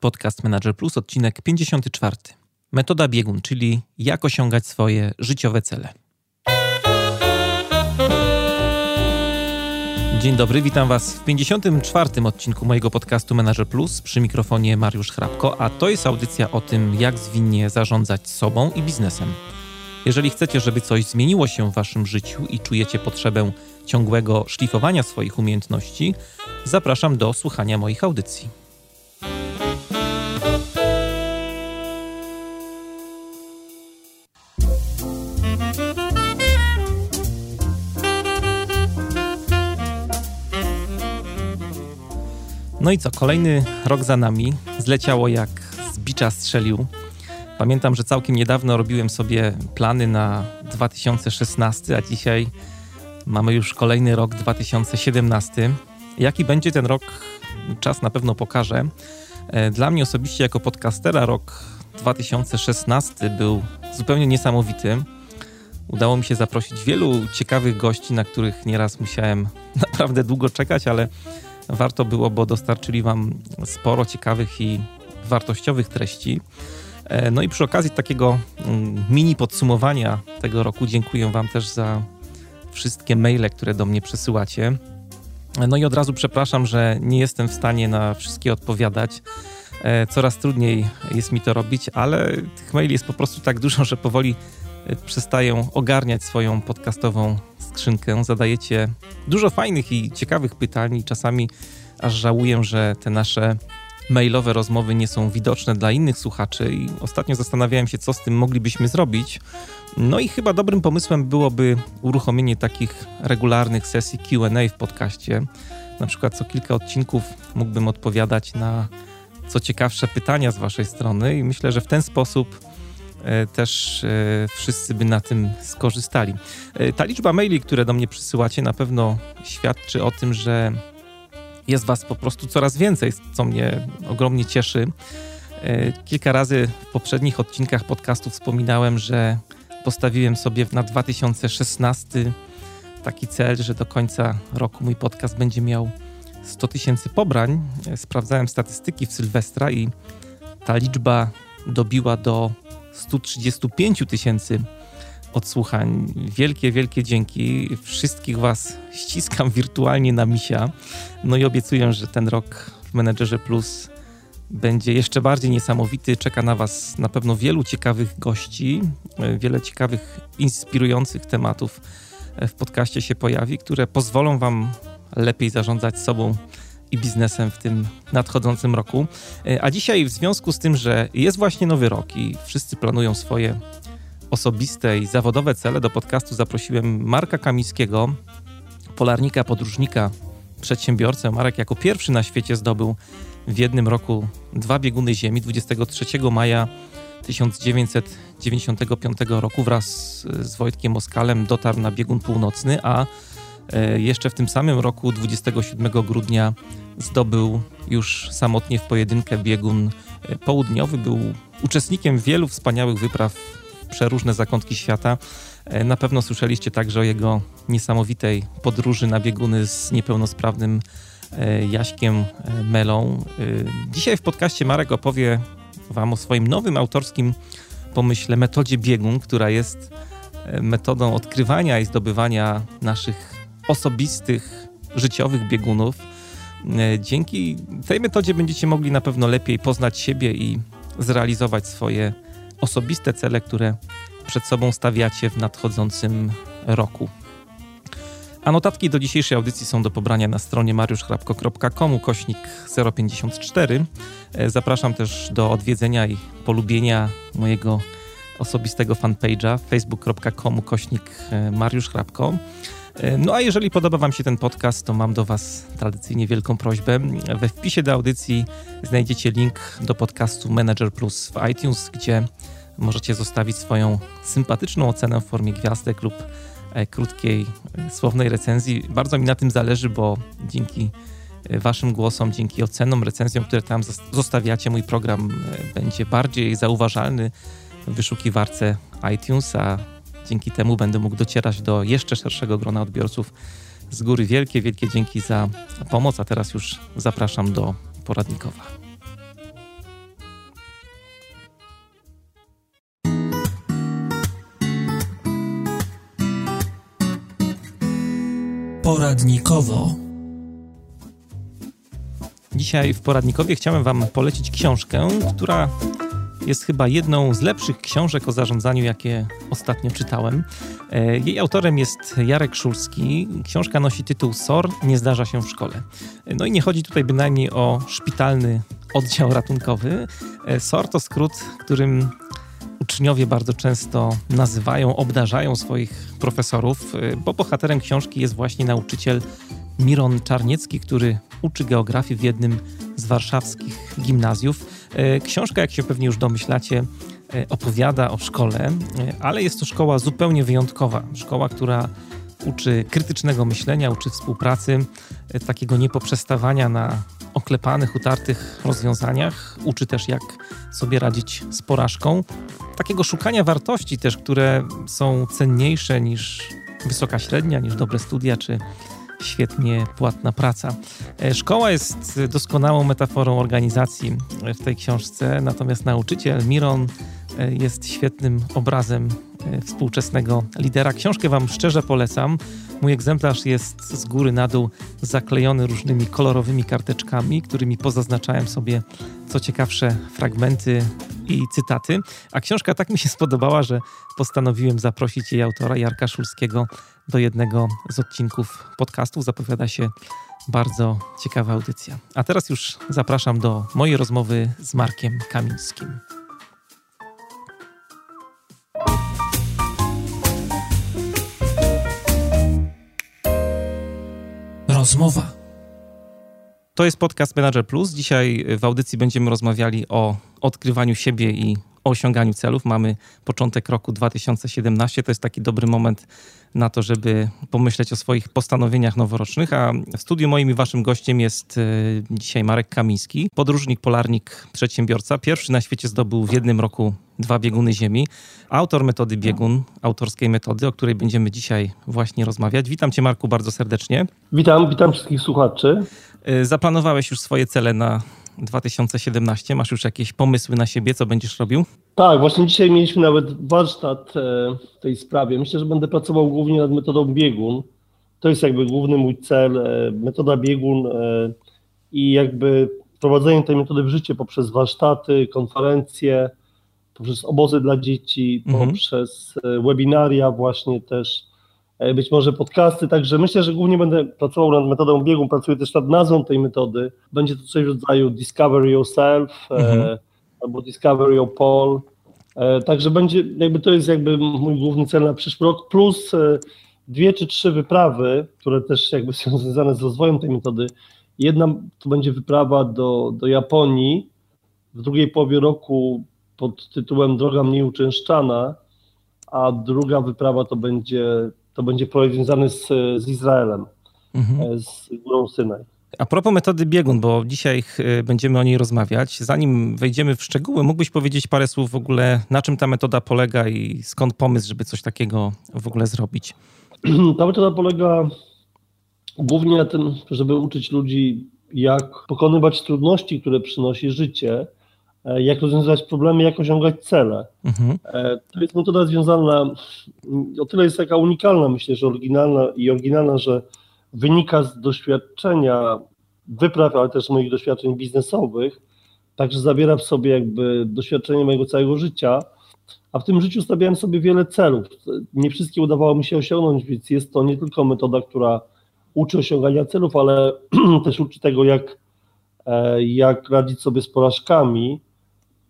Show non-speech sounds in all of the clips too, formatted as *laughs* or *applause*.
Podcast Manager Plus, odcinek 54. Metoda biegun, czyli jak osiągać swoje życiowe cele. Dzień dobry, witam Was w 54. odcinku mojego podcastu Manager Plus przy mikrofonie Mariusz Hrabko, a to jest audycja o tym, jak zwinnie zarządzać sobą i biznesem. Jeżeli chcecie, żeby coś zmieniło się w Waszym życiu i czujecie potrzebę ciągłego szlifowania swoich umiejętności, zapraszam do słuchania moich audycji. No i co, kolejny rok za nami. Zleciało jak z bicza strzelił. Pamiętam, że całkiem niedawno robiłem sobie plany na 2016, a dzisiaj mamy już kolejny rok 2017. Jaki będzie ten rok, czas na pewno pokaże. E, dla mnie osobiście jako podcastera rok 2016 był zupełnie niesamowity. Udało mi się zaprosić wielu ciekawych gości, na których nieraz musiałem *laughs* naprawdę długo czekać, ale warto było, bo dostarczyli Wam sporo ciekawych i wartościowych treści. E, no i przy okazji takiego mm, mini podsumowania tego roku dziękuję Wam też za wszystkie maile, które do mnie przesyłacie. No i od razu przepraszam, że nie jestem w stanie na wszystkie odpowiadać. E, coraz trudniej jest mi to robić, ale tych maili jest po prostu tak dużo, że powoli przestaję ogarniać swoją podcastową skrzynkę. Zadajecie dużo fajnych i ciekawych pytań i czasami aż żałuję, że te nasze mailowe rozmowy nie są widoczne dla innych słuchaczy i ostatnio zastanawiałem się, co z tym moglibyśmy zrobić. No i chyba dobrym pomysłem byłoby uruchomienie takich regularnych sesji QA w podcaście. Na przykład co kilka odcinków mógłbym odpowiadać na co ciekawsze pytania z Waszej strony, i myślę, że w ten sposób też e, wszyscy by na tym skorzystali. E, ta liczba maili, które do mnie przysyłacie, na pewno świadczy o tym, że jest Was po prostu coraz więcej, co mnie ogromnie cieszy. Kilka razy w poprzednich odcinkach podcastu wspominałem, że postawiłem sobie na 2016 taki cel, że do końca roku mój podcast będzie miał 100 tysięcy pobrań. Sprawdzałem statystyki w Sylwestra i ta liczba dobiła do 135 tysięcy odsłuchań. Wielkie, wielkie dzięki. Wszystkich Was ściskam wirtualnie na misia. No i obiecuję, że ten rok w Menedżerze Plus będzie jeszcze bardziej niesamowity. Czeka na Was na pewno wielu ciekawych gości, wiele ciekawych, inspirujących tematów w podcaście się pojawi, które pozwolą Wam lepiej zarządzać sobą i biznesem w tym nadchodzącym roku. A dzisiaj, w związku z tym, że jest właśnie nowy rok i wszyscy planują swoje osobiste i zawodowe cele, do podcastu zaprosiłem Marka Kamińskiego, polarnika, podróżnika, przedsiębiorcę. Marek jako pierwszy na świecie zdobył w jednym roku dwa bieguny Ziemi 23 maja 1995 roku wraz z Wojtkiem Moskalem dotarł na biegun północny, a e, jeszcze w tym samym roku 27 grudnia zdobył już samotnie w pojedynkę biegun e, południowy. Był uczestnikiem wielu wspaniałych wypraw w przeróżne zakątki świata. E, na pewno słyszeliście także o jego niesamowitej podróży na bieguny z niepełnosprawnym E, Jaśkiem e, Melą. E, dzisiaj w podcaście Marek opowie Wam o swoim nowym autorskim pomyśle, metodzie biegun, która jest metodą odkrywania i zdobywania naszych osobistych, życiowych biegunów. Dzięki tej metodzie będziecie mogli na pewno lepiej poznać siebie i zrealizować swoje osobiste cele, które przed sobą stawiacie w nadchodzącym roku. A notatki do dzisiejszej audycji są do pobrania na stronie mariuszchrapko.com kośnik 054. E, zapraszam też do odwiedzenia i polubienia mojego osobistego fanpage'a facebook.com kośnik e, Mariusz Hrabko. E, no a jeżeli podoba Wam się ten podcast, to mam do Was tradycyjnie wielką prośbę. We wpisie do audycji znajdziecie link do podcastu Manager Plus w iTunes, gdzie możecie zostawić swoją sympatyczną ocenę w formie gwiazdek lub E, krótkiej, e, słownej recenzji. Bardzo mi na tym zależy, bo dzięki e, Waszym głosom, dzięki ocenom, recenzjom, które tam zostawiacie, mój program będzie bardziej zauważalny w wyszukiwarce iTunes, a Dzięki temu będę mógł docierać do jeszcze szerszego grona odbiorców z góry. Wielkie, wielkie dzięki za pomoc, a teraz już zapraszam do poradnikowa. Poradnikowo. Dzisiaj w poradnikowie chciałem Wam polecić książkę, która jest chyba jedną z lepszych książek o zarządzaniu, jakie ostatnio czytałem. E, jej autorem jest Jarek Szulski. Książka nosi tytuł SOR nie zdarza się w szkole. No i nie chodzi tutaj bynajmniej o szpitalny oddział ratunkowy. E, SOR to skrót, którym uczniowie bardzo często nazywają, obdarzają swoich profesorów, e, bo bohaterem książki jest właśnie nauczyciel Miron Czarniecki, który uczy geografii w jednym z warszawskich gimnazjów. E, książka, jak się pewnie już domyślacie, e, opowiada o szkole, e, ale jest to szkoła zupełnie wyjątkowa. Szkoła, która uczy krytycznego myślenia, uczy współpracy, takiego niepoprzestawania na oklepanych, utartych rozwiązaniach. Uczy też, jak sobie radzić z porażką. Takiego szukania wartości też, które są cenniejsze niż wysoka średnia, niż dobre studia czy świetnie płatna praca. E, szkoła jest doskonałą metaforą organizacji w tej książce, natomiast nauczyciel Miron e, jest świetnym obrazem e, współczesnego lidera. Książkę Wam szczerze polecam. Mój egzemplarz jest z góry na dół zaklejony różnymi kolorowymi karteczkami, którymi pozaznaczałem sobie co ciekawsze fragmenty i cytaty. A książka tak mi się spodobała, że postanowiłem zaprosić jej autora, Jarka Szulskiego, do jednego z odcinków podcastu. Zapowiada się bardzo ciekawa audycja. A teraz już zapraszam do mojej rozmowy z Markiem Kamińskim. Rozmowa. To jest podcast Manager Plus. Dzisiaj w audycji będziemy rozmawiali o odkrywaniu siebie i o osiąganiu celów. Mamy początek roku 2017. To jest taki dobry moment na to, żeby pomyśleć o swoich postanowieniach noworocznych. A w studiu moim i waszym gościem jest e, dzisiaj Marek Kamiński, podróżnik, polarnik, przedsiębiorca. Pierwszy na świecie zdobył w jednym roku dwa bieguny Ziemi. Autor metody biegun, autorskiej metody, o której będziemy dzisiaj właśnie rozmawiać. Witam cię Marku bardzo serdecznie. Witam, witam wszystkich słuchaczy. E, zaplanowałeś już swoje cele na 2017? Masz już jakieś pomysły na siebie, co będziesz robił? Tak, właśnie dzisiaj mieliśmy nawet warsztat e, w tej sprawie. Myślę, że będę pracował głównie nad metodą biegun. To jest jakby główny mój cel, e, metoda biegun i jakby wprowadzenie tej metody w życie poprzez warsztaty, konferencje, poprzez obozy dla dzieci, mhm. poprzez webinaria właśnie też być może podcasty, także myślę, że głównie będę pracował nad metodą biegu, pracuję też nad nazwą tej metody. Będzie to coś w rodzaju Discover Yourself e, mhm. e, albo Discover Your Pole. E, także będzie, jakby to jest jakby mój główny cel na przyszły rok, plus e, dwie czy trzy wyprawy, które też jakby są związane z rozwojem tej metody. Jedna to będzie wyprawa do, do Japonii w drugiej połowie roku pod tytułem Droga mniej uczęszczana, a druga wyprawa to będzie to będzie projekt związany z, z Izraelem, mhm. E, z górą Synaj. A propos metody biegun, bo dzisiaj e, będziemy o niej rozmawiać. Zanim wejdziemy w szczegóły, mógłbyś powiedzieć parę słów w ogóle, na czym ta metoda polega i skąd pomysł, żeby coś takiego w ogóle zrobić? *clears throat* Ta metoda polega głównie na tym, żeby uczyć ludzi, jak pokonywać trudności, które przynosi życie, jak rozwiązywać problemy, jak osiągać cele. Mhm. E, to jest metoda związana, o tyle jest taka unikalna, myślę, że oryginalna i oryginalna, że wynika z doświadczenia wypraw, ale też moich doświadczeń biznesowych, także zawiera w sobie jakby doświadczenie mojego całego życia, a w tym życiu stawiałem sobie wiele celów. Nie wszystkie udawało mi się osiągnąć, więc jest to nie tylko metoda, która uczy osiągania celów, ale *clears throat* też uczy tego, jak, e, jak radzić sobie z porażkami,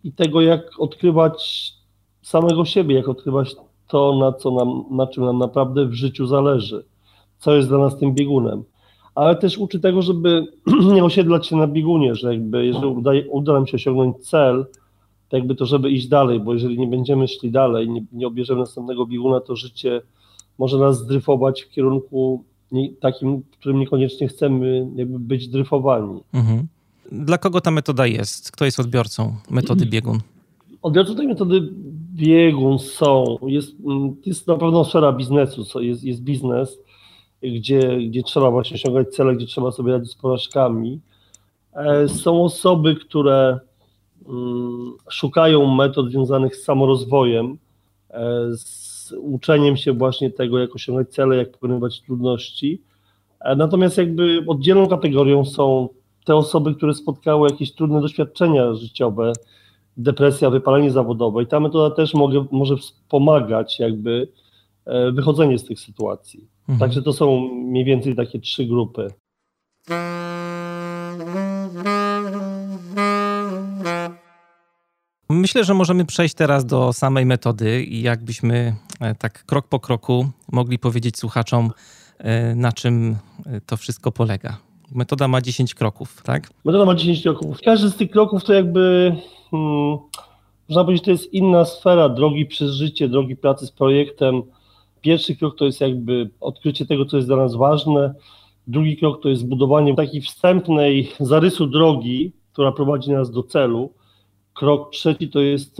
i tego, jak odkrywać samego siebie, jak odkrywać to, na, co nam, na czym nam naprawdę w życiu zależy, co jest dla nas tym biegunem. Ale też uczy tego, żeby *clears throat* nie osiedlać się na biegunie, że jakby jeżeli uda, uda nam się osiągnąć cel, to jakby to, żeby iść dalej, bo jeżeli nie będziemy szli dalej, nie, nie obierzemy następnego bieguna, to życie może nas zdryfować w kierunku takim, w którym niekoniecznie chcemy jakby być dryfowani. Mhm. Dla kogo ta metoda jest? Kto jest odbiorcą metody biegun? Odbiorcą tej metody biegun są, jest, jest na pewno sfera biznesu, jest, jest biznes, gdzie, gdzie trzeba właśnie osiągać cele, gdzie trzeba sobie radzić z porażkami. E, są osoby, które mm, szukają metod związanych z samorozwojem, e, z uczeniem się właśnie tego, jak osiągać cele, jak pokonywać trudności. Natomiast jakby oddzielną kategorią są te osoby, które spotkały jakieś trudne doświadczenia życiowe, depresja, wypalenie zawodowe i ta metoda też mogę, może wspomagać jakby wychodzenie z tych sytuacji. Mhm. Także to są mniej więcej takie trzy grupy. Myślę, że możemy przejść teraz do samej metody i jakbyśmy e, tak krok po kroku mogli powiedzieć słuchaczom, e, na czym e, to wszystko polega. Metoda ma 10 kroków, tak? Metoda ma 10 kroków. Każdy z tych kroków to jakby, hmm, można powiedzieć, to jest inna sfera drogi przez życie, drogi pracy z projektem. Pierwszy krok to jest jakby odkrycie tego, co jest dla nas ważne. Drugi krok to jest zbudowanie takiej wstępnej zarysu drogi, która prowadzi nas do celu. Krok trzeci to jest,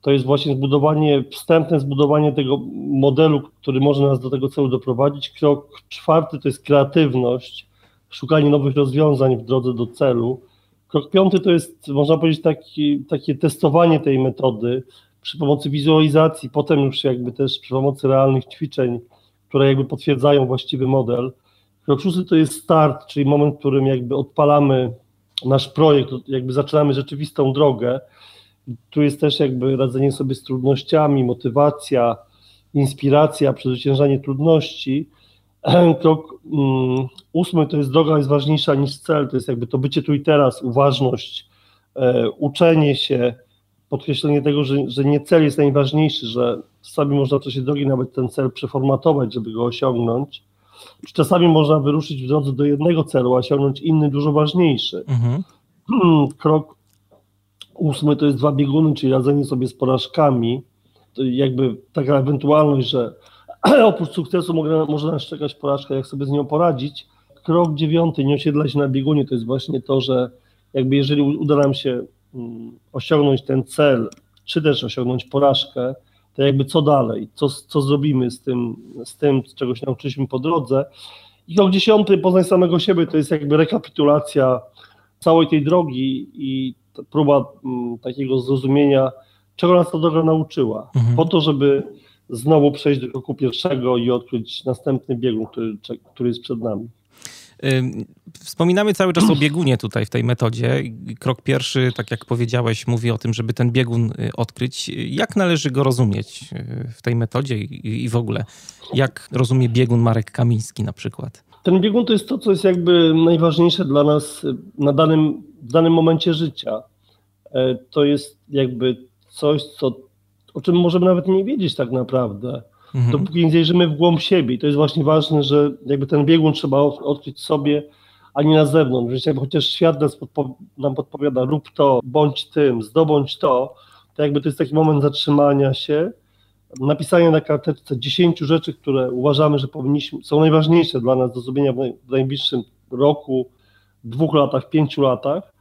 to jest właśnie zbudowanie, wstępne zbudowanie tego modelu, który może nas do tego celu doprowadzić. Krok czwarty to jest kreatywność, szukanie nowych rozwiązań w drodze do celu. Krok piąty to jest, można powiedzieć, taki, takie testowanie tej metody przy pomocy wizualizacji, potem już jakby też przy pomocy realnych ćwiczeń, które jakby potwierdzają właściwy model. Krok szósty to jest start, czyli moment, w którym jakby odpalamy nasz projekt, jakby zaczynamy rzeczywistą drogę. Tu jest też jakby radzenie sobie z trudnościami, motywacja, inspiracja, przezwyciężanie trudności. *clears throat* Krok ósmy to jest droga jest ważniejsza niż cel, to jest jakby to bycie tu i teraz, uważność, e, uczenie się, podkreślenie tego, że, że nie cel jest najważniejszy, że czasami można w czasie drogi nawet ten cel przeformatować, żeby go osiągnąć. Czasami można wyruszyć w drodze do jednego celu, a osiągnąć inny, dużo ważniejszy. Mhm. Krok ósmy to jest dwa bieguny, czyli radzenie sobie z porażkami. To jakby taka ewentualność, że *clears throat* oprócz sukcesu może, może nas czekać porażka, jak sobie z nią poradzić. Krok dziewiąty, nie osiedla się na biegunie, to jest właśnie to, że jakby jeżeli uda nam się mm, osiągnąć ten cel, czy też osiągnąć porażkę, to jakby co dalej, co, co zrobimy z tym, z tym, czego się nauczyliśmy po drodze. I krok dziesiąty, poznaj samego siebie, to jest jakby rekapitulacja całej tej drogi i próba m, mm, takiego zrozumienia, czego nas ta droga nauczyła, mhm. po to, żeby znowu przejść do kroku pierwszego i odkryć następny biegun, który, który jest przed nami. Wspominamy cały czas o biegunie tutaj w tej metodzie. Krok pierwszy, tak jak powiedziałeś, mówi o tym, żeby ten biegun y, odkryć. Jak należy go rozumieć y, w tej metodzie i w ogóle? Jak rozumie biegun Marek Kamiński na przykład? Ten biegun to jest to, co jest jakby najważniejsze dla nas y, na danym, w danym momencie życia. E, to jest jakby coś, co, o czym możemy nawet nie wiedzieć tak naprawdę mhm. dopóki nie zajrzymy w głąb siebie. I to jest właśnie ważne, że jakby ten biegun trzeba odkryć sobie, a nie na zewnątrz. Więc chociaż świat nas podpo nam podpowiada, rób to, bądź tym, zdobądź to, to jakby to jest taki moment zatrzymania się, napisania na karteczce 10 rzeczy, które uważamy, że powinniśmy, są najważniejsze dla nas do zrobienia w najbliższym roku, dwóch latach, pięciu latach,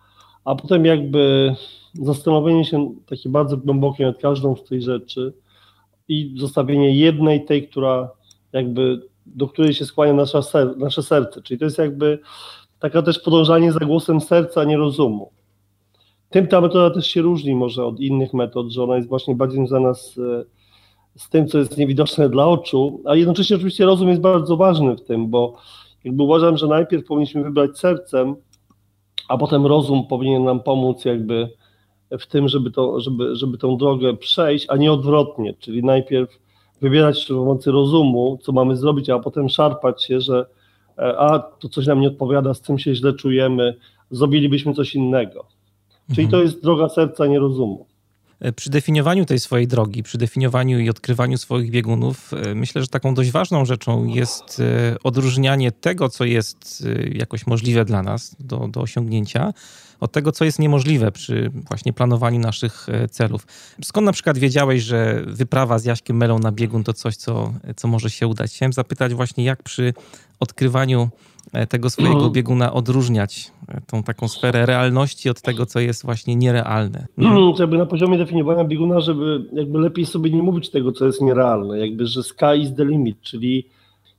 a potem jakby zastanowienie się takie bardzo głębokie nad każdą z tych rzeczy, i zostawienie jednej, tej, która jakby, do której się skłania nasza ser, nasze serce. Czyli to jest jakby taka też podążanie za głosem serca, nie rozumu. Tym ta metoda też się różni może od innych metod, że ona jest właśnie bardziej związana z, z tym, co jest niewidoczne dla oczu, a jednocześnie oczywiście rozum jest bardzo ważny w tym, bo jakby uważam, że najpierw powinniśmy wybrać sercem, a potem rozum powinien nam pomóc jakby w tym, żeby, to, żeby, żeby tą drogę przejść, a nie odwrotnie, czyli najpierw wybierać przy pomocy rozumu, co mamy zrobić, a potem szarpać się, że e, a to coś nam nie odpowiada, z tym się źle czujemy, zrobilibyśmy coś innego. Czyli mhm. to jest droga serca, nie rozumu. E, przy definiowaniu tej swojej drogi, przy definiowaniu i odkrywaniu swoich biegunów, e, myślę, że taką dość ważną rzeczą jest odróżnianie tego, co jest jakoś możliwe dla nas do, do osiągnięcia, od tego, co jest niemożliwe przy właśnie planowaniu naszych e, celów. Skąd na przykład wiedziałeś, że wyprawa z Jaśkiem Melą na biegun to coś, co, co może się udać? Chciałem zapytać właśnie, jak przy odkrywaniu e, tego swojego no. bieguna odróżniać e, tą taką sferę realności od tego, co jest właśnie nierealne. Hmm, jakby na poziomie definiowania bieguna, żeby jakby lepiej sobie nie mówić tego, co jest nierealne, jakby, że sky is the limit, czyli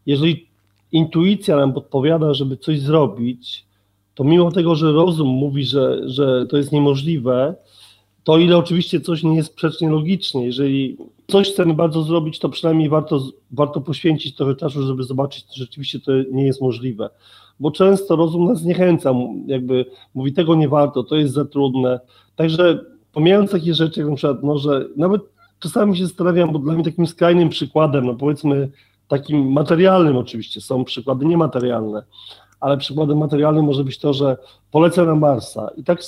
jeżeli intuicja nam podpowiada, żeby coś zrobić, to mimo tego, że rozum mówi, że, że to jest niemożliwe, to ile oczywiście coś nie jest sprzecznie logicznie, jeżeli coś chcemy bardzo zrobić, to przynajmniej warto, warto poświęcić trochę czasu, żeby zobaczyć, czy rzeczywiście to nie jest możliwe. Bo często rozum nas zniechęca, jakby mówi tego nie warto, to jest za trudne. Także pomijając takie rzeczy, jak na przykład, no, że nawet czasami się zastanawiam, bo dla mnie takim skrajnym przykładem, no powiedzmy takim materialnym oczywiście, są przykłady niematerialne, ale przykładem materialnym może być to, że polecę na Marsa i tak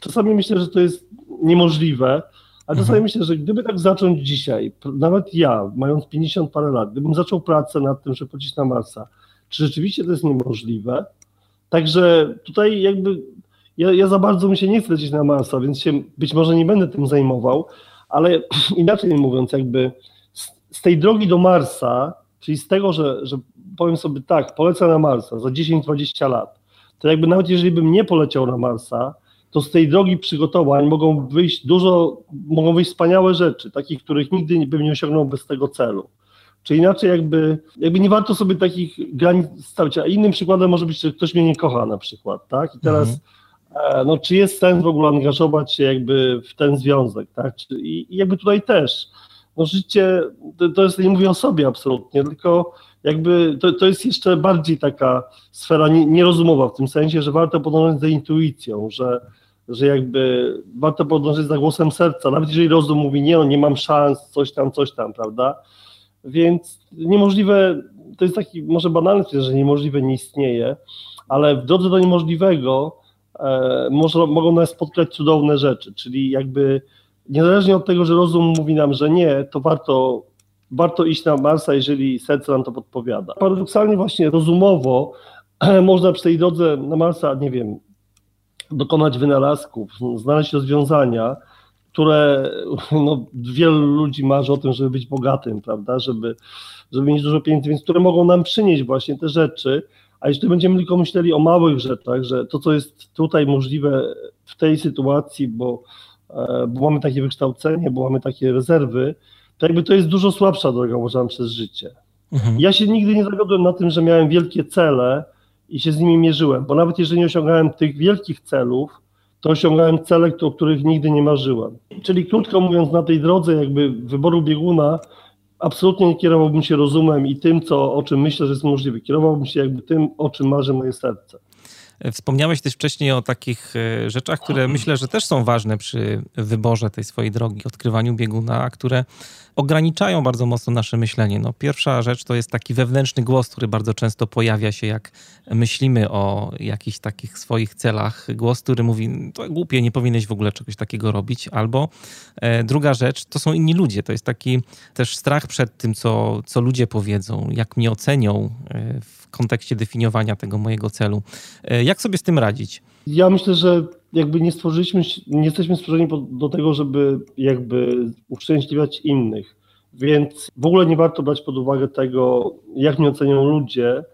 czasami myślę, że to jest niemożliwe, ale czasami mhm. myślę, że gdyby tak zacząć dzisiaj, nawet ja, mając 50 parę lat, gdybym zaczął pracę nad tym, żeby polecieć na Marsa, czy rzeczywiście to jest niemożliwe? Także tutaj jakby ja, ja za bardzo mi się nie chcę lecieć na Marsa, więc się być może nie będę tym zajmował, ale *clears throat* inaczej mówiąc, jakby z, z tej drogi do Marsa, czyli z tego, że, że powiem sobie tak, polecę na Marsa za 10-20 lat, to jakby nawet jeżeli bym nie poleciał na Marsa, to z tej drogi przygotowań mogą wyjść dużo, mogą wyjść wspaniałe rzeczy, takich, których nigdy bym nie osiągnął bez tego celu. Czy inaczej jakby, jakby nie warto sobie takich granic stawiać, a innym przykładem może być, że ktoś mnie nie kocha na przykład, tak? I teraz mhm. e, no, czy jest sens w ogóle angażować się jakby w ten związek, tak? I, jakby tutaj też, no życie, to, to jest, nie mówię o sobie absolutnie, tylko jakby to, to jest jeszcze bardziej taka sfera nierozumowa w tym sensie, że warto podążać za intuicją, że że jakby warto podążać za głosem serca, nawet jeżeli rozum mówi nie, no nie mam szans, coś tam, coś tam, prawda? Więc niemożliwe, to jest taki może banalny że niemożliwe nie istnieje, ale w drodze do niemożliwego e, może, mogą nas spotkać cudowne rzeczy, czyli jakby niezależnie od tego, że rozum mówi nam, że nie, to warto, warto iść na Marsa, jeżeli serce nam to podpowiada. Paradoksalnie właśnie rozumowo *clears throat* można przy tej drodze na Marsa, nie wiem, dokonać wynalazków, znaleźć rozwiązania, które *laughs* no, wielu ludzi marzy o tym, żeby być bogatym, prawda, żeby, żeby mieć dużo pieniędzy, więc które mogą nam przynieść właśnie te rzeczy, a jeśli będziemy tylko myśleli o małych rzeczach, że to, co jest tutaj możliwe w tej sytuacji, bo, e, bo mamy takie wykształcenie, bo mamy takie rezerwy, to jakby to jest dużo słabsza droga, uważam, przez życie. Mhm. Ja się nigdy nie zawiodłem na tym, że miałem wielkie cele, i się z nimi mierzyłem, bo nawet jeżeli nie osiągałem tych wielkich celów, to osiągałem cele, o których nigdy nie marzyłem. Czyli krótko mówiąc, na tej drodze jakby wyboru bieguna absolutnie nie kierowałbym się rozumem i tym, co, o czym myślę, że jest możliwe. Kierowałbym się jakby tym, o czym marzy moje serce. Wspomniałeś też wcześniej o takich e, rzeczach, które myślę, że też są ważne przy wyborze tej swojej drogi, odkrywaniu bieguna, które ograniczają bardzo mocno nasze myślenie. No, pierwsza rzecz to jest taki wewnętrzny głos, który bardzo często pojawia się, jak myślimy o jakichś takich swoich celach. Głos, który mówi, to głupie, nie powinieneś w ogóle czegoś takiego robić. Albo e, druga rzecz, to są inni ludzie. To jest taki też strach przed tym, co, co ludzie powiedzą, jak mnie ocenią e, w kontekście definiowania tego mojego celu. E, jak sobie z tym radzić? Ja myślę, że jakby nie stworzyliśmy, nie jesteśmy stworzeni do tego, żeby jakby uszczęśliwiać innych. Więc w ogóle nie warto brać pod uwagę tego, jak mnie ocenią ludzie,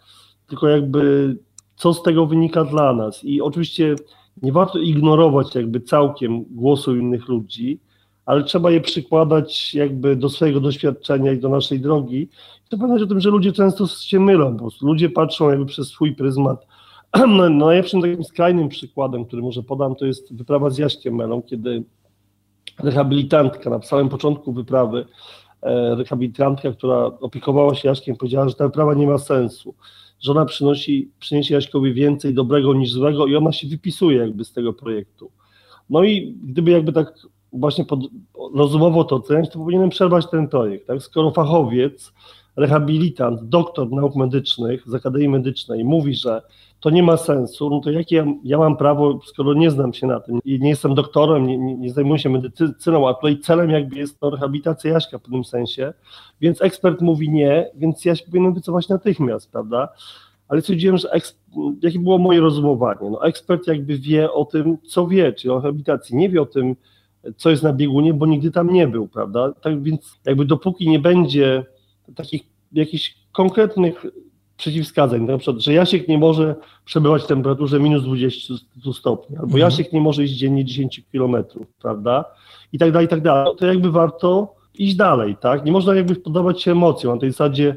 tylko jakby co z tego wynika dla nas. I oczywiście nie warto ignorować jakby całkiem głosu innych ludzi, ale trzeba je przykładać jakby do swojego doświadczenia i do naszej drogi. Trzeba pamiętać o tym, że ludzie często się mylą, po prostu ludzie patrzą jakby przez swój pryzmat. No, najlepszym takim skrajnym przykładem, który może podam, to jest wyprawa z Jaśkiem Melą, kiedy rehabilitantka na samym początku wyprawy, e, rehabilitantka, która opiekowała się Jaśkiem, powiedziała, że ta wyprawa nie ma sensu, że ona przynosi, przyniesie Jaśkowi więcej dobrego niż złego i ona się wypisuje jakby z tego projektu. No i gdyby jakby tak właśnie pod, rozumowo to oceniać, to powinienem przerwać ten projekt. Tak? Skoro fachowiec, rehabilitant, doktor nauk medycznych z Akademii Medycznej mówi, że to nie ma sensu, no to jakie ja, ja mam prawo, skoro nie znam się na tym i nie jestem doktorem, nie, nie, nie zajmuję się medycyną, a tutaj celem jakby jest to rehabilitacja Jaśka w pewnym sensie, więc ekspert mówi nie, więc ja się powinienem wycofać natychmiast, prawda? Ale stwierdziłem, że jakie było moje rozumowanie? No ekspert jakby wie o tym, co wie, czyli o rehabilitacji, nie wie o tym, co jest na biegunie, bo nigdy tam nie był, prawda? Tak więc jakby dopóki nie będzie takich jakichś konkretnych przeciwwskazań, na przykład, że Jasiek nie może przebywać w temperaturze minus 20 stopni, albo mhm. Jasiek nie może iść dziennie 10 kilometrów, prawda? I tak dalej, i tak dalej. To jakby warto iść dalej, tak? Nie można jakby podobać się emocjom na tej zasadzie,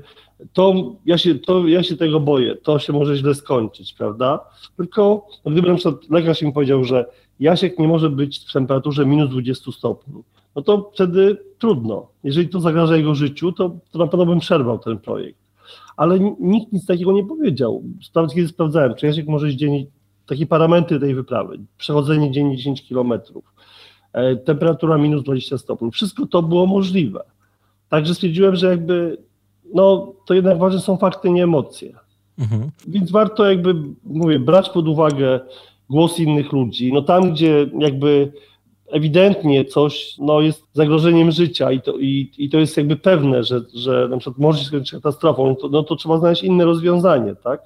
to ja, się, to ja się tego boję, to się może źle skończyć, prawda? Tylko no gdyby na przykład lekarz mi powiedział, że Jasiek nie może być w temperaturze minus 20 stopni. No to wtedy trudno. Jeżeli to zagraża jego życiu, to, to na pewno bym przerwał ten projekt. Ale nikt nic takiego nie powiedział. Nawet kiedy sprawdzałem, czy Jasiek może dzień takie parametry tej wyprawy, przechodzenie dziennie 10 kilometrów, e, temperatura minus 20 stopni, wszystko to było możliwe. Także stwierdziłem, że jakby no to jednak ważne są fakty, nie emocje. Mhm. Więc warto jakby, mówię, brać pod uwagę głos innych ludzi. No tam, gdzie jakby ewidentnie coś no, jest zagrożeniem życia i to, i, i to jest jakby pewne, że, że na przykład może się skończyć katastrofą, no to, no to trzeba znaleźć inne rozwiązanie, tak?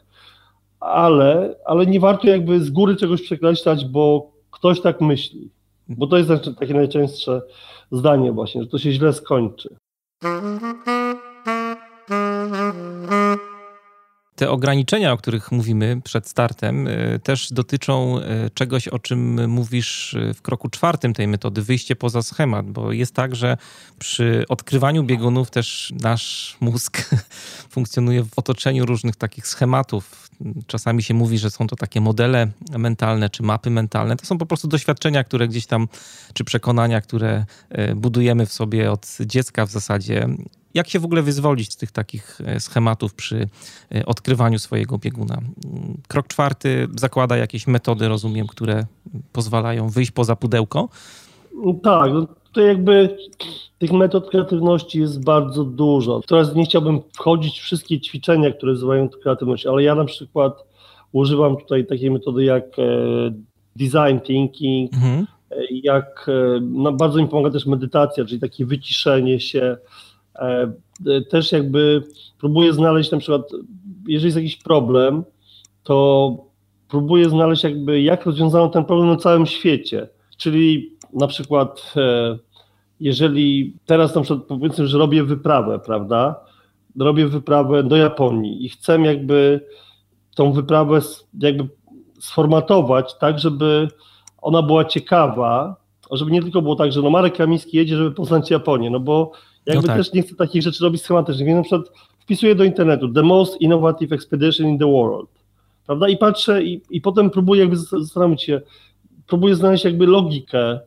Ale, ale nie warto jakby z góry czegoś przekreślać, bo ktoś tak myśli. Bo to jest takie najczęstsze zdanie właśnie, że to się źle skończy. Te ograniczenia, o których mówimy przed startem, e, też dotyczą e, czegoś, o czym mówisz e, w kroku czwartym tej metody, wyjście poza schemat, bo jest tak, że przy odkrywaniu biegunów też nasz mózg *laughs* funkcjonuje w otoczeniu różnych takich schematów. Czasami się mówi, że są to takie modele mentalne czy mapy mentalne. To są po prostu doświadczenia, które gdzieś tam, czy przekonania, które budujemy w sobie od dziecka w zasadzie jak się w ogóle wyzwolić z tych takich e, schematów przy e, odkrywaniu swojego bieguna? Mm, krok czwarty zakłada jakieś metody, rozumiem, które pozwalają wyjść poza pudełko. Tak, no to jakby tych metod kreatywności jest bardzo dużo. Teraz nie chciałbym wchodzić w wszystkie ćwiczenia, które wzywają kreatywność, ale ja na przykład używam tutaj takiej metody jak e, design thinking, mhm. jak no bardzo mi pomaga też medytacja, czyli takie wyciszenie się, też jakby próbuję znaleźć na przykład, jeżeli jest jakiś problem, to próbuję znaleźć jakby jak rozwiązano ten problem na całym świecie. Czyli na przykład e, jeżeli teraz na przykład powiedzmy, że robię wyprawę, prawda? Robię wyprawę do Japonii i chcę jakby tą wyprawę jakby sformatować tak, żeby ona była ciekawa, żeby nie tylko było tak, że no Marek Kamiński jedzie, żeby poznać Japonię, no bo jakby no tak. też nie chcę takich rzeczy robić schematycznie, więc na przykład wpisuję do internetu the most innovative expedition in the world, prawda, i patrzę i, i potem próbuję jakby zastanowić się, próbuję znaleźć jakby logikę,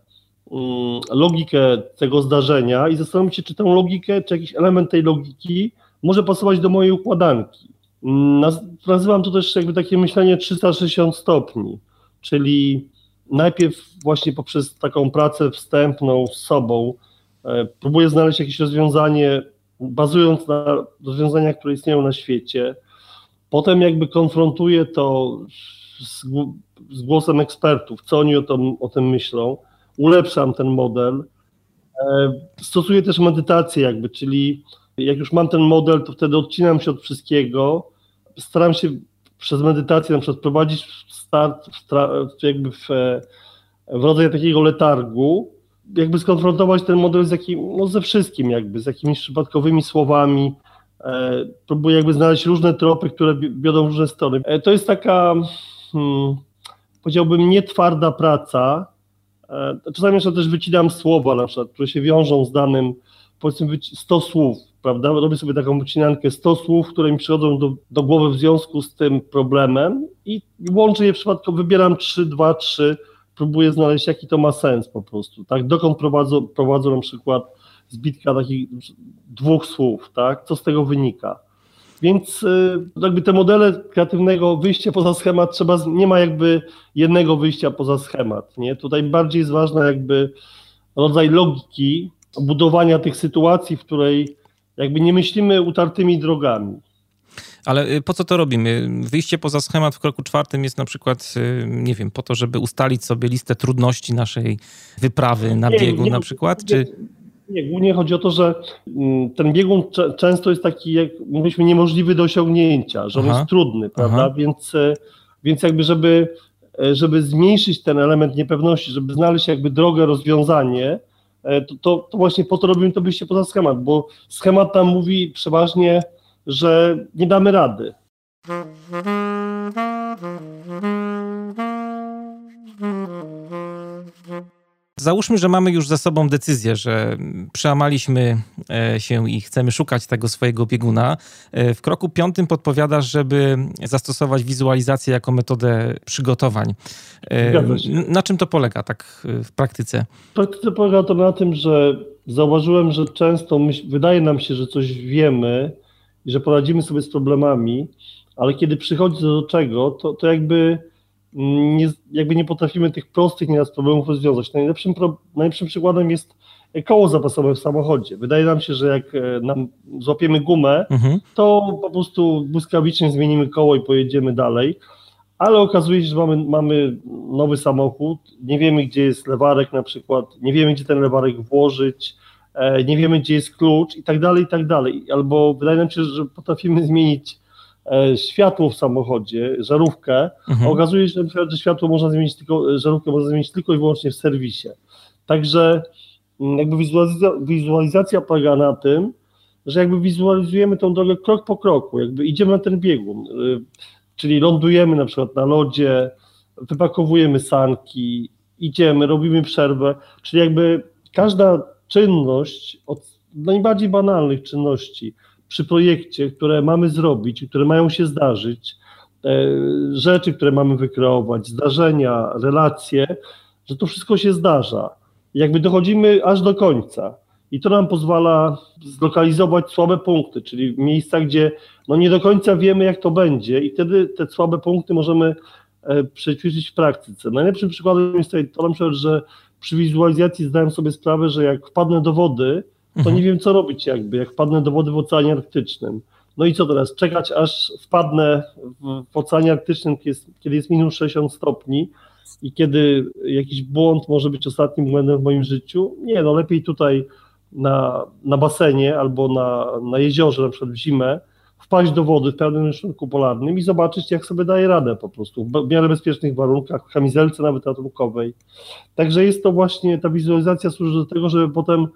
um, logikę tego zdarzenia i zastanowić się, czy tę logikę, czy jakiś element tej logiki może pasować do mojej układanki. Naz nazywam to też jakby takie myślenie 360 stopni, czyli najpierw właśnie poprzez taką pracę wstępną z sobą, próbuję znaleźć jakieś rozwiązanie, bazując na rozwiązaniach, które istnieją na świecie. Potem jakby konfrontuję to z, z głosem ekspertów, co oni o, to, o tym myślą. Ulepszam ten model. E, stosuję też medytację jakby, czyli jak już mam ten model, to wtedy odcinam się od wszystkiego. Staram się przez medytację na przykład prowadzić start w, jakby w, w takiego letargu, jakby skonfrontować ten model z jakim, no ze wszystkim jakby, z jakimiś przypadkowymi słowami, e, próbuję jakby znaleźć różne tropy, które wiodą różne strony. E, to jest taka, hmm, powiedziałbym, nietwarda praca. E, czasami jeszcze też wycinam słowa na przykład, które się wiążą z danym, powiedzmy 100 słów, prawda? Robię sobie taką wycinankę 100 słów, które mi przychodzą do, do głowy w związku z tym problemem i łączę je w przypadku, wybieram 3, 2, 3, próbuję znaleźć, jaki to ma sens po prostu, tak? Dokąd prowadzą, prowadzą na przykład zbitka takich dwóch słów, tak? Co z tego wynika? Więc y, jakby te modele kreatywnego wyjścia poza schemat trzeba, nie ma jakby jednego wyjścia poza schemat, nie? Tutaj bardziej jest ważna jakby rodzaj logiki budowania tych sytuacji, w której jakby nie myślimy utartymi drogami. Ale y, po co to robimy? Wyjście poza schemat w kroku czwartym jest na przykład, y, nie wiem, po to, żeby ustalić sobie listę trudności naszej wyprawy na nie, biegun nie, na przykład? Nie, czy... nie, głównie chodzi o to, że mm, ten biegun często jest taki, jak mówiliśmy, niemożliwy do osiągnięcia, że on aha, jest trudny, prawda? Aha. Więc, e, więc jakby, żeby, żeby zmniejszyć ten element niepewności, żeby znaleźć jakby drogę, rozwiązanie, to, to, to właśnie po to robimy to wyjście poza schemat, bo schemat tam mówi przeważnie że nie damy rady. załóżmy, że mamy już za sobą decyzję, że przełamaliśmy e, się i chcemy szukać tego swojego bieguna. E, w kroku piątym podpowiadasz, żeby zastosować wizualizację jako metodę przygotowań. E, na czym to polega tak w praktyce? W praktyce polega to na tym, że zauważyłem, że często wydaje nam się, że coś wiemy i że poradzimy sobie z problemami, ale kiedy przychodzi do czego, to, to jakby nie, jakby nie potrafimy tych prostych nieraz problemów rozwiązać. Najlepszym, pro, najlepszym przykładem jest koło zapasowe w samochodzie. Wydaje nam się, że jak e, nam złapiemy gumę, mhm. to po prostu błyskawicznie zmienimy koło i pojedziemy dalej, ale okazuje się, że mamy, mamy nowy samochód, nie wiemy gdzie jest lewarek na przykład, nie wiemy gdzie ten lewarek włożyć, nie wiemy gdzie jest klucz i tak dalej, i tak dalej. Albo wydaje nam się, że potrafimy zmienić E, światło w samochodzie, żarówkę, mhm. okazuje się, że światło można zmienić tylko, żarówkę można zmienić tylko i wyłącznie w serwisie. Także mm, jakby wizualizacja, wizualizacja polega na tym, że jakby wizualizujemy tą drogę krok po kroku, jakby idziemy na ten biegun, y, czyli lądujemy na przykład na lodzie, wypakowujemy sanki, idziemy, robimy przerwę, czyli jakby każda czynność od najbardziej banalnych czynności, przy projekcie, które mamy zrobić, które mają się zdarzyć, rzeczy, które mamy wykreować, zdarzenia, relacje, że to wszystko się zdarza. Jakby dochodzimy aż do końca. I to nam pozwala zlokalizować słabe punkty, czyli miejsca, gdzie no nie do końca wiemy, jak to będzie, i wtedy te słabe punkty możemy e, przećwiczyć w praktyce. Najlepszym przykładem jest tutaj to na przykład, że przy wizualizacji zdałem sobie sprawę, że jak wpadnę do wody, to mhm. nie wiem, co robić jakby, jak wpadnę do wody w Oceanie Arktycznym. No i co teraz? Czekać, aż wpadnę w, w Oceanie Arktycznym, kiedy jest, kiedy jest minus 60 stopni i kiedy jakiś błąd może być ostatnim błędem w moim życiu? Nie, no lepiej tutaj na, na basenie albo na, na jeziorze, na przykład w zimę, wpaść do wody w pełnym rysunku polarnym i zobaczyć, jak sobie daje radę po prostu, w miarę bezpiecznych warunkach, w kamizelce nawet ratunkowej. Także jest to właśnie, ta wizualizacja służy do tego, żeby potem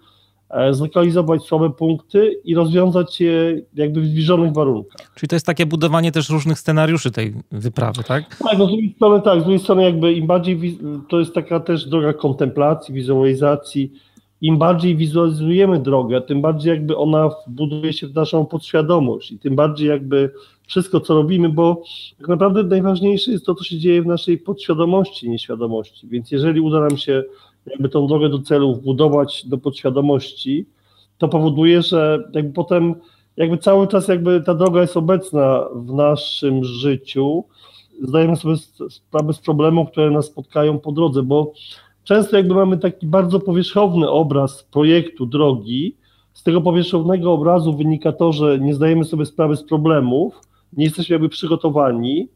E, zlokalizować słabe punkty i rozwiązać je jakby w zbliżonych warunkach. Czyli to jest takie budowanie też różnych scenariuszy tej wyprawy, tak? Tak, no z drugiej strony tak, z drugiej strony jakby im bardziej, to jest taka też droga kontemplacji, wizualizacji, im bardziej wizualizujemy drogę, tym bardziej jakby ona buduje się w naszą podświadomość i tym bardziej jakby wszystko, co robimy, bo tak naprawdę najważniejsze jest to, co się dzieje w naszej podświadomości, nieświadomości, więc jeżeli uda nam się jakby tą drogę do celu wbudować do podświadomości, to powoduje, że jakby potem jakby cały czas jakby ta droga jest obecna w naszym życiu, zdajemy sobie sprawę z problemów, które nas spotkają po drodze, bo często jakby mamy taki bardzo powierzchowny obraz projektu drogi, z tego powierzchownego obrazu wynika to, że nie zdajemy sobie sprawy z problemów, nie jesteśmy jakby przygotowani,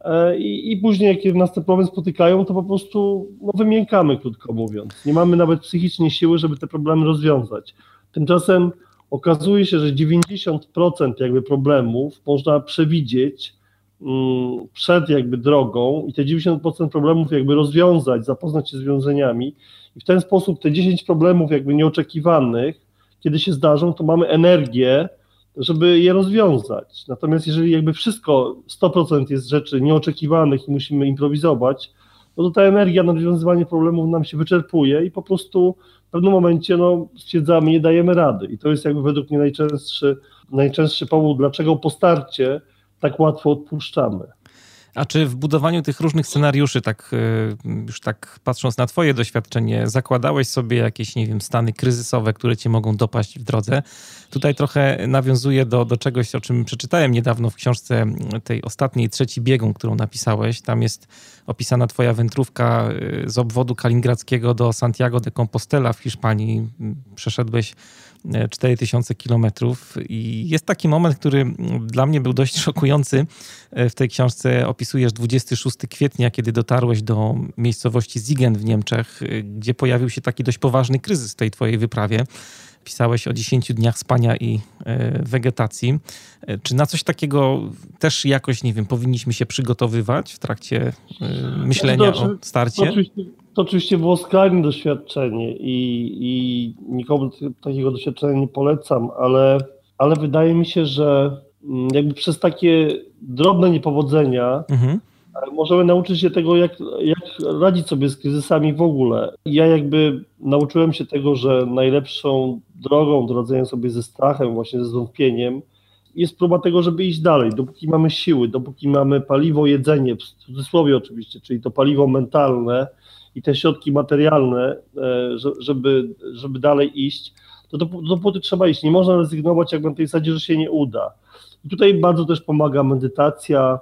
E, I, I później, jak nas te problemy spotykają, to po prostu no, wymiękamy, krótko mówiąc. Nie mamy nawet psychicznie siły, żeby te problemy rozwiązać. Tymczasem okazuje się, że 90% jakby problemów można przewidzieć przed jakby drogą i te 90% problemów jakby rozwiązać, zapoznać się z wiązaniami i w ten sposób te 10 problemów jakby nieoczekiwanych, kiedy się zdarzą, to mamy energię, żeby je rozwiązać. Natomiast jeżeli jakby wszystko, 100% jest rzeczy nieoczekiwanych i musimy improwizować, no to ta energia na rozwiązywanie problemów nam się wyczerpuje i po prostu w pewnym momencie no, stwierdzamy, nie dajemy rady. I to jest jakby według mnie najczęstszy, najczęstszy powód, dlaczego po starcie tak łatwo odpuszczamy. A czy w budowaniu tych różnych scenariuszy, tak y, już tak patrząc na Twoje doświadczenie, zakładałeś sobie jakieś, nie wiem, stany kryzysowe, które Cię mogą dopaść w drodze? Tutaj trochę nawiązuję do, do czegoś, o czym przeczytałem niedawno w książce tej ostatniej, trzeci biegun, którą napisałeś. Tam jest opisana Twoja wędrówka y, z obwodu kaliningradzkiego do Santiago de Compostela w Hiszpanii. Przeszedłeś 4000 kilometrów. I jest taki moment, który dla mnie był dość szokujący. W tej książce opisujesz 26 kwietnia, kiedy dotarłeś do miejscowości Ziegen w Niemczech, gdzie pojawił się taki dość poważny kryzys w tej twojej wyprawie. Pisałeś o 10 dniach spania i e, wegetacji. E, czy na coś takiego też jakoś, nie wiem, powinniśmy się przygotowywać w trakcie e, myślenia o starcie? Oczywiście, to oczywiście było skrajne doświadczenie i, i nikomu takiego doświadczenia nie polecam, ale, ale wydaje mi się, że mm, jakby przez takie drobne niepowodzenia mhm. możemy nauczyć się tego, jak, jak radzić sobie z kryzysami w ogóle. Ja jakby nauczyłem się tego, że najlepszą drogą do radzenia sobie ze strachem, właśnie ze zwątpieniem, jest próba tego, żeby iść dalej, dopóki mamy siły, dopóki mamy paliwo, jedzenie, w cudzysłowie oczywiście, czyli to paliwo mentalne i te środki materialne, e, żeby, żeby dalej iść, to dopóty trzeba iść. Nie można rezygnować jakby na tej zasadzie, że się nie uda. I tutaj bardzo też pomaga medytacja,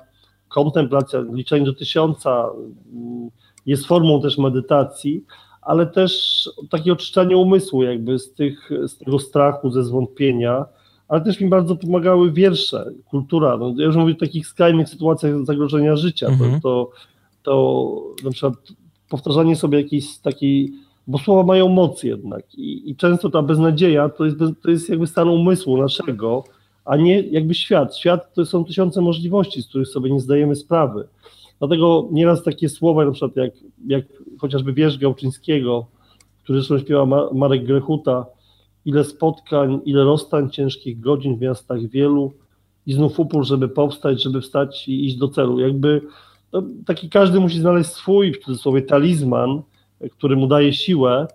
kontemplacja, liczenie do tysiąca mm, jest formą też medytacji, ale też takie oczyszczanie umysłu jakby z, tych, z tego strachu, ze zwątpienia, ale też mi bardzo pomagały wiersze, kultura. No, ja już mówię o takich skrajnych sytuacjach zagrożenia życia. Mhm. To, to, to na przykład powtarzanie sobie jakiejś takiej, bo słowa mają moc jednak i, i często ta beznadzieja to jest, to jest jakby stan umysłu naszego, a nie jakby świat. Świat to są tysiące możliwości, z których sobie nie zdajemy sprawy. Dlatego nieraz takie słowa, na przykład jak, jak chociażby wiersz Gałczyńskiego, który zresztą śpiewa Marek Grechuta, ile spotkań, ile rozstań ciężkich godzin w miastach wielu i znów upór, żeby powstać, żeby wstać i iść do celu. Jakby no, taki każdy musi znaleźć swój, w cudzysłowie, talizman, który mu daje siłę,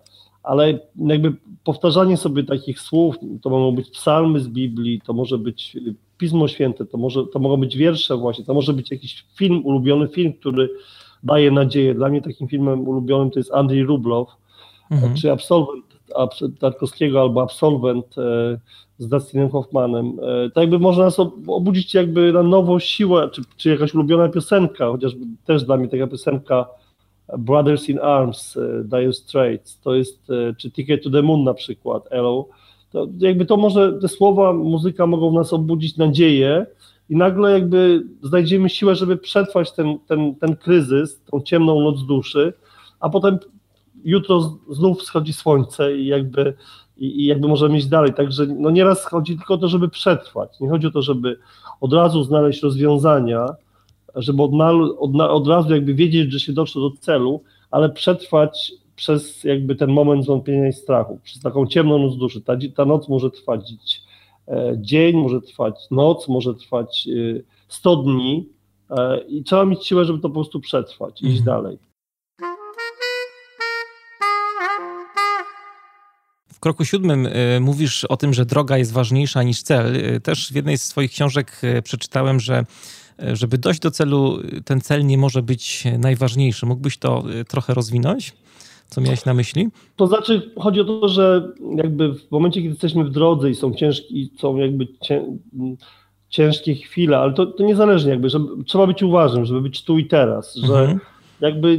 ale jakby powtarzanie sobie takich słów, to mogą być psalmy z Biblii, to może być Pismo Święte, to, może, to mogą być wiersze właśnie, to może być jakiś film, ulubiony film, który daje nadzieję. Dla mnie takim filmem ulubionym to jest Andrzej Rublow, mhm. czy Absolwent Tarkowskiego albo Absolwent e, z Dustinem Hoffmanem. E, tak jakby można nas obudzić jakby na nowo siłę, czy, czy jakaś ulubiona piosenka, chociażby też dla mnie taka piosenka Brothers in Arms, e, Dire Straits, to jest, czy Ticket to the Moon na przykład, Hello, to jakby to może, te słowa, muzyka mogą w nas obudzić nadzieję i nagle jakby znajdziemy siłę, żeby przetrwać ten, ten, ten kryzys, tą ciemną noc duszy, a potem jutro znów schodzi słońce i jakby, i, i jakby możemy iść dalej. Także no nieraz chodzi tylko o to, żeby przetrwać. Nie chodzi o to, żeby od razu znaleźć rozwiązania, żeby od, od, od razu jakby wiedzieć, że się doszło do celu, ale przetrwać przez jakby ten moment zwątpienia i strachu, przez taką ciemną noc duszy. Ta, ta noc może trwać e, dzień, może trwać noc, może trwać 100 e, dni e, i trzeba mieć siłę, żeby to po prostu przetrwać, iść mhm. dalej. Kroku siódmym y, mówisz o tym, że droga jest ważniejsza niż cel. Y, też w jednej z swoich książek y, przeczytałem, że żeby dojść do celu, ten cel nie może być najważniejszy. Mógłbyś to trochę rozwinąć? Co miałeś na myśli? To znaczy, chodzi o to, że jakby w momencie, kiedy jesteśmy w drodze i są ciężkie, są jakby cię, ciężkie chwile, ale to, to niezależnie jakby, że trzeba być uważnym, żeby być tu i teraz, że mhm. jakby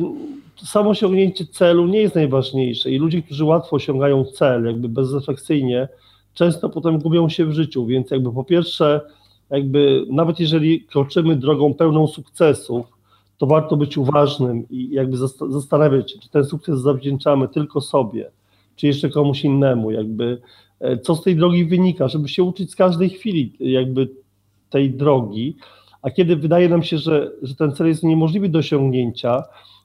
samo osiągnięcie celu nie jest najważniejsze i ludzie, którzy łatwo osiągają cel, jakby bezrefleksyjnie, często potem gubią się w życiu, więc jakby po pierwsze, jakby nawet jeżeli kroczymy drogą pełną sukcesów, to warto być uważnym i jakby zastanawiać się, czy ten sukces zawdzięczamy tylko sobie, czy jeszcze komuś innemu, jakby e, co z tej drogi wynika, żeby się uczyć z każdej chwili jakby tej drogi, a kiedy wydaje nam się, że, że ten cel jest niemożliwy do osiągnięcia,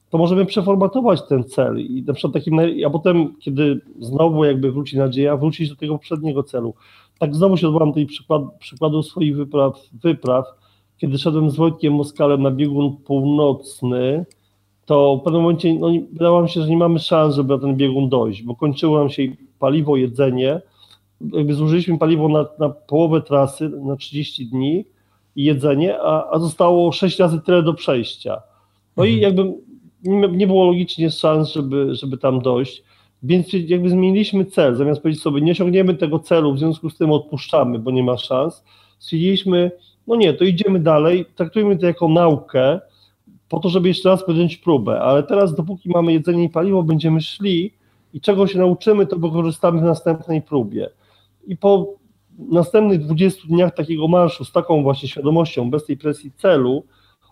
to możemy przeformatować ten cel i na przykład takim, a potem, kiedy znowu jakby wróci nadzieja, wrócić do tego poprzedniego celu. Tak znowu się odwołam tej przykład, przykładu swoich wypraw, wypraw, kiedy szedłem z Wojtkiem Moskalem na biegun północny, to w pewnym momencie no, wydawało mi się, że nie mamy szans, żeby na ten biegun dojść, bo kończyło nam się paliwo, jedzenie, jakby zużyliśmy paliwo na, na połowę trasy, na 30 dni i jedzenie, a, a zostało 6 razy tyle do przejścia. No i mhm. jakby nie, nie było logicznie szans, żeby, żeby tam dojść. Więc jakby zmieniliśmy cel, zamiast powiedzieć sobie, nie osiągniemy tego celu, w związku z tym odpuszczamy, bo nie ma szans, stwierdziliśmy, no nie, to idziemy dalej, traktujmy to jako naukę, po to, żeby jeszcze raz podjąć próbę, ale teraz dopóki mamy jedzenie i paliwo, będziemy szli i czego się nauczymy, to wykorzystamy w następnej próbie. I po następnych 20 dniach takiego marszu z taką właśnie świadomością, bez tej presji celu,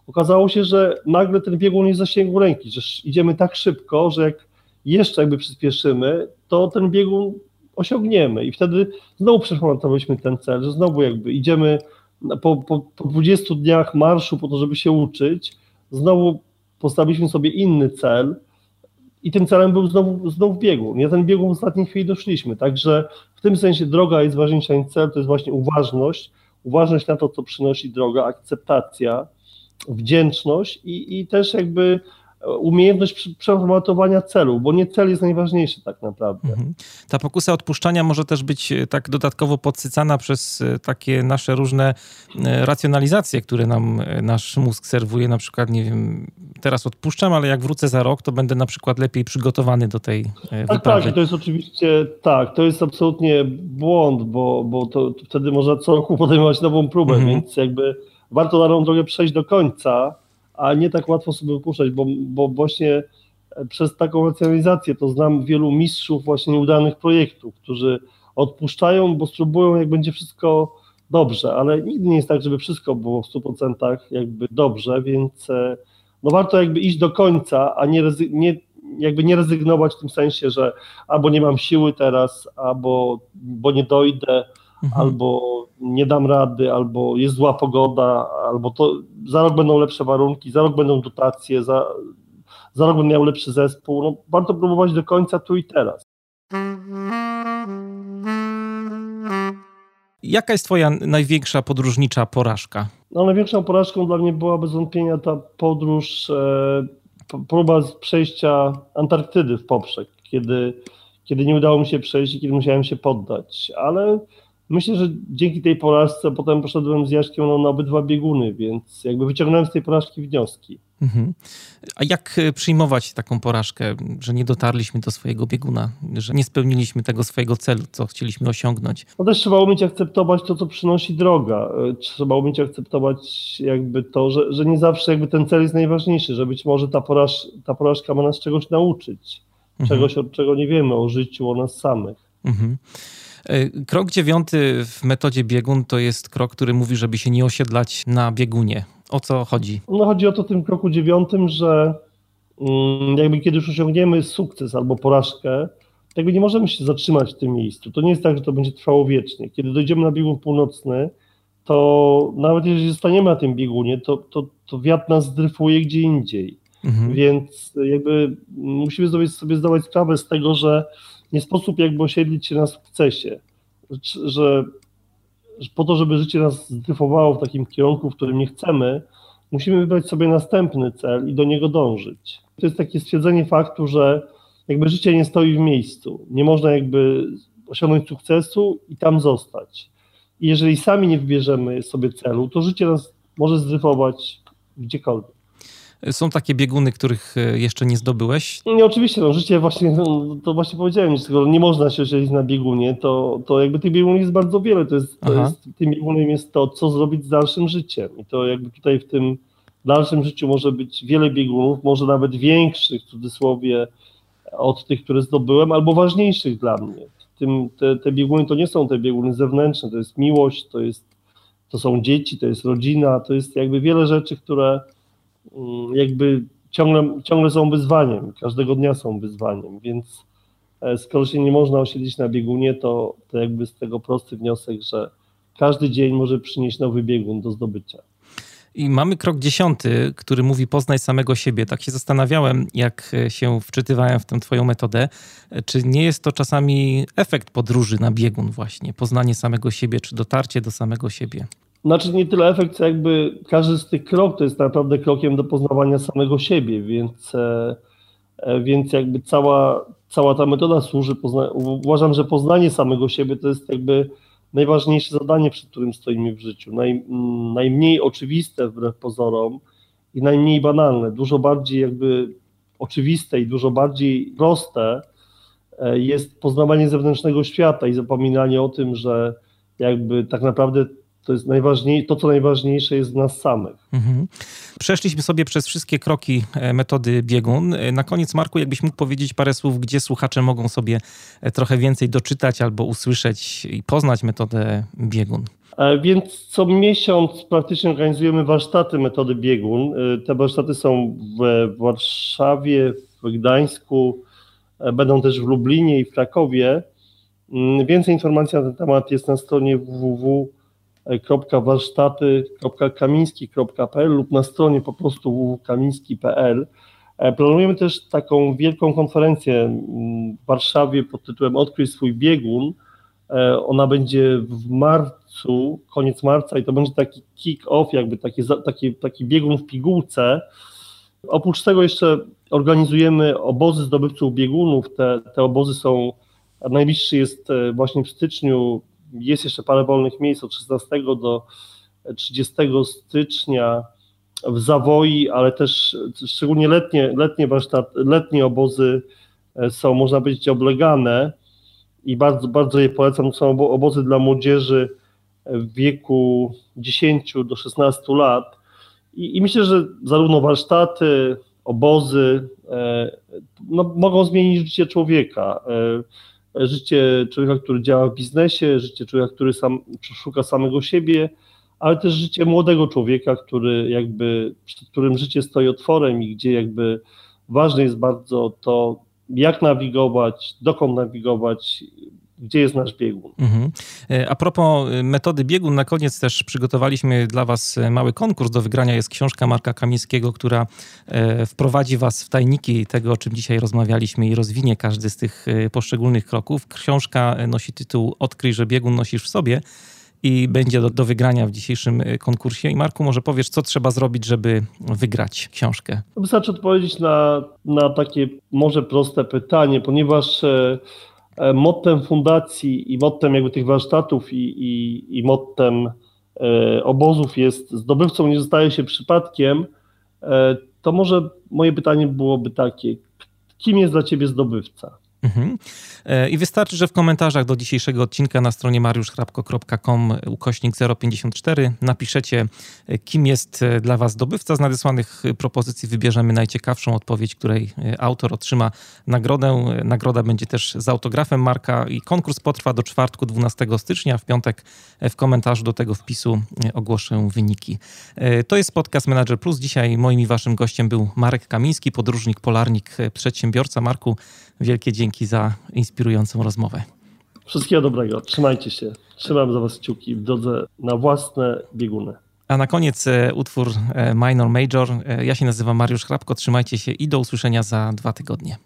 okazało się, że nagle ten biegun jest zasięgu ręki, że idziemy tak szybko, że jak jeszcze jakby przyspieszymy, to ten biegun osiągniemy. I wtedy znowu przeformatowaliśmy ten cel, że znowu jakby idziemy po, po, po 20 dniach marszu po to, żeby się uczyć, znowu postawiliśmy sobie inny cel i tym celem był znowu, znowu biegun. Ja ten biegun w ostatniej chwili doszliśmy, także w tym sensie droga jest ważniejsza niż cel, to jest właśnie uważność, uważność na to, co przynosi droga, akceptacja, wdzięczność i, i też jakby umiejętność przeformatowania celu, bo nie cel jest najważniejszy tak naprawdę. Mhm. Ta pokusa odpuszczania może też być e, tak dodatkowo podsycana przez e, takie nasze różne e, racjonalizacje, które nam nasz mózg serwuje, na przykład, nie wiem, teraz odpuszczam, ale jak wrócę za rok, to będę na przykład lepiej przygotowany do tej tak, wyprawy. Tak, to jest oczywiście, tak, to jest absolutnie błąd, bo, bo to, to wtedy można co roku podejmować nową próbę, mhm. więc jakby warto daną drogę przejść do końca, a nie tak łatwo sobie wypuszczać, bo, bo właśnie e, przez taką racjonalizację to znam wielu mistrzów właśnie nieudanych projektów, którzy odpuszczają, bo spróbują, jak będzie wszystko dobrze, ale nigdy nie jest tak, żeby wszystko było w 100% jakby dobrze, więc e, no warto jakby iść do końca, a nie, nie, jakby nie rezygnować w tym sensie, że albo nie mam siły teraz, albo bo nie dojdę, mhm. albo nie dam rady, albo jest zła pogoda, albo to za rok będą lepsze warunki, za rok będą dotacje, za, za rok będę miał lepszy zespół. No, warto próbować do końca tu i teraz. Jaka jest Twoja największa podróżnicza porażka? No, największą porażką dla mnie była bez wątpienia ta podróż, e, próba przejścia Antarktydy w poprzek, kiedy, kiedy nie udało mi się przejść i kiedy musiałem się poddać. Ale Myślę, że dzięki tej porażce potem poszedłem z Jaśkiem no, na obydwa bieguny, więc jakby wyciągnąłem z tej porażki wnioski. Mhm. A jak e, przyjmować taką porażkę, że nie dotarliśmy do swojego bieguna, że nie spełniliśmy tego swojego celu, co chcieliśmy osiągnąć? No też trzeba umieć akceptować to, co przynosi droga. E, trzeba umieć akceptować jakby to, że, że nie zawsze jakby ten cel jest najważniejszy, że być może ta, poraż, ta porażka ma nas czegoś nauczyć, mhm. czegoś, od czego nie wiemy o życiu, o nas samych. Mhm. E, krok dziewiąty w metodzie biegun to jest krok, który mówi, żeby się nie osiedlać na biegunie. O co chodzi? No chodzi o to w tym kroku dziewiątym, że mm, jakby kiedy już osiągniemy sukces albo porażkę, jakby nie możemy się zatrzymać w tym miejscu. To nie jest tak, że to będzie trwało wiecznie. Kiedy dojdziemy na biegun północny, to nawet jeżeli zostaniemy na tym biegunie, to, to, to wiatr nas zdryfuje gdzie indziej. Mhm. Więc jakby musimy sobie, sobie zdawać sprawę z tego, że nie sposób jakby osiedlić się na sukcesie, że, że po to, żeby życie nas zdryfowało w takim kierunku, w którym nie chcemy, musimy wybrać sobie następny cel i do niego dążyć. To jest takie stwierdzenie faktu, że jakby życie nie stoi w miejscu. Nie można jakby osiągnąć sukcesu i tam zostać. I jeżeli sami nie wybierzemy sobie celu, to życie nas może zdryfować gdziekolwiek. Są takie bieguny, których e, jeszcze nie zdobyłeś? Nie, oczywiście, no życie właśnie, no, to właśnie powiedziałem, że nie można się osiedlić na biegunie, to, to jakby tych biegunów jest bardzo wiele, to jest, to jest, tym biegunem jest to, co zrobić z dalszym życiem i to jakby tutaj w tym dalszym życiu może być wiele biegunów, może nawet większych w cudzysłowie od tych, które zdobyłem, albo ważniejszych dla mnie. Tym, te, te bieguny to nie są te bieguny zewnętrzne, to jest miłość, to, jest, to są dzieci, to jest rodzina, to jest jakby wiele rzeczy, które jakby ciągle, ciągle są wyzwaniem, każdego dnia są wyzwaniem, więc e, skoro się nie można osiedlić na biegunie, to, to jakby z tego prosty wniosek, że każdy dzień może przynieść nowy biegun do zdobycia. I mamy krok dziesiąty, który mówi poznaj samego siebie. Tak się zastanawiałem, jak się wczytywałem w tę twoją metodę. Czy nie jest to czasami efekt podróży na biegun właśnie? Poznanie samego siebie, czy dotarcie do samego siebie? Znaczy nie tyle efekt, co jakby każdy z tych kroków to jest naprawdę krokiem do poznawania samego siebie, więc, e, e, więc jakby cała, cała ta metoda służy, pozna- uważam, że poznanie samego siebie to jest jakby najważniejsze zadanie, przed którym stoimy w życiu, Naj, najmniej oczywiste wbrew pozorom i najmniej banalne, dużo bardziej jakby oczywiste i dużo bardziej proste e, jest poznawanie zewnętrznego świata i zapominanie o tym, że jakby tak naprawdę to jest najważniejsze, to co najważniejsze jest w nas samych. Mhm. Przeszliśmy sobie przez wszystkie kroki e, metody biegun. E, na koniec, Marku, jakbyś mógł powiedzieć parę słów, gdzie słuchacze mogą sobie e, trochę więcej doczytać albo usłyszeć i poznać metodę biegun. Więc co miesiąc praktycznie organizujemy warsztaty metody biegun. Te warsztaty są w Warszawie, w Gdańsku, będą też w Lublinie i w Krakowie. Mm, więcej informacji na ten temat jest na stronie www www.warsztaty.kamiński.pl lub na stronie po prostu www.kamiński.pl. E, planujemy też taką wielką konferencję w Warszawie pod tytułem Odkryj swój biegun. E, ona będzie w marcu koniec marca i to będzie taki kick-off, jakby taki, taki, taki biegun w pigułce. Oprócz tego jeszcze organizujemy obozy zdobywców biegunów. Te, te obozy są, najbliższy jest e, właśnie w styczniu, jest jeszcze parę wolnych miejsc od 16 do 30 stycznia w Zawoi, ale też szczególnie letnie, letnie warsztat, letnie obozy e, są, można powiedzieć, oblegane i bardzo, bardzo je polecam. To są obozy dla młodzieży w wieku 10 do 16 lat. I, i myślę, że zarówno warsztaty, obozy e, no, mogą zmienić życie człowieka. Życie człowieka, który działa w biznesie, życie człowieka, który sam, szuka samego siebie, ale też życie młodego człowieka, który jakby, przed którym życie stoi otworem i gdzie jakby ważne jest bardzo to, jak nawigować, dokąd nawigować, gdzie jest nasz biegun. Mhm. E, a propos e, metody biegun, na koniec też przygotowaliśmy dla Was e, mały konkurs. Do wygrania jest książka Marka Kamińskiego, która wprowadzi Was w tajniki tego, o czym dzisiaj rozmawialiśmy i rozwinie każdy z tych poszczególnych kroków. Książka nosi tytuł Odkryj, że biegun nosisz w sobie i będzie do, do wygrania w dzisiejszym konkursie. I Marku, może powiesz, co trzeba zrobić, żeby wygrać książkę? Wystarczy odpowiedzieć na, na takie może proste pytanie, ponieważ mottem fundacji i mottem jakby tych warsztatów i, i, i mottem obozów jest zdobywcą nie zostaje się przypadkiem, to może moje pytanie byłoby takie, kim jest dla ciebie zdobywca? Mhm. E, I wystarczy, że w komentarzach do dzisiejszego odcinka na stronie mariuszchrapko.com ukośnik 054 napiszecie, e, kim jest e, dla Was zdobywca. Z nadesłanych propozycji wybierzemy najciekawszą odpowiedź, której autor otrzyma nagrodę. Nagroda będzie też z autografem Marka i konkurs potrwa do czwartku 12 stycznia. W piątek w komentarzu do tego wpisu ogłoszę wyniki. To jest podcast Manager Plus. Dzisiaj moim i Waszym gościem był Marek Kamiński, podróżnik, polarnik, przedsiębiorca. Marku, wielkie dzięki za inspirującą rozmowę. Wszystkiego dobrego. Trzymajcie się. Trzymam za Was kciuki w drodze na własne bieguny. A na koniec e, utwór e, Minor Major. E, ja się nazywam Mariusz Hrabko. Trzymajcie się i do usłyszenia za dwa tygodnie.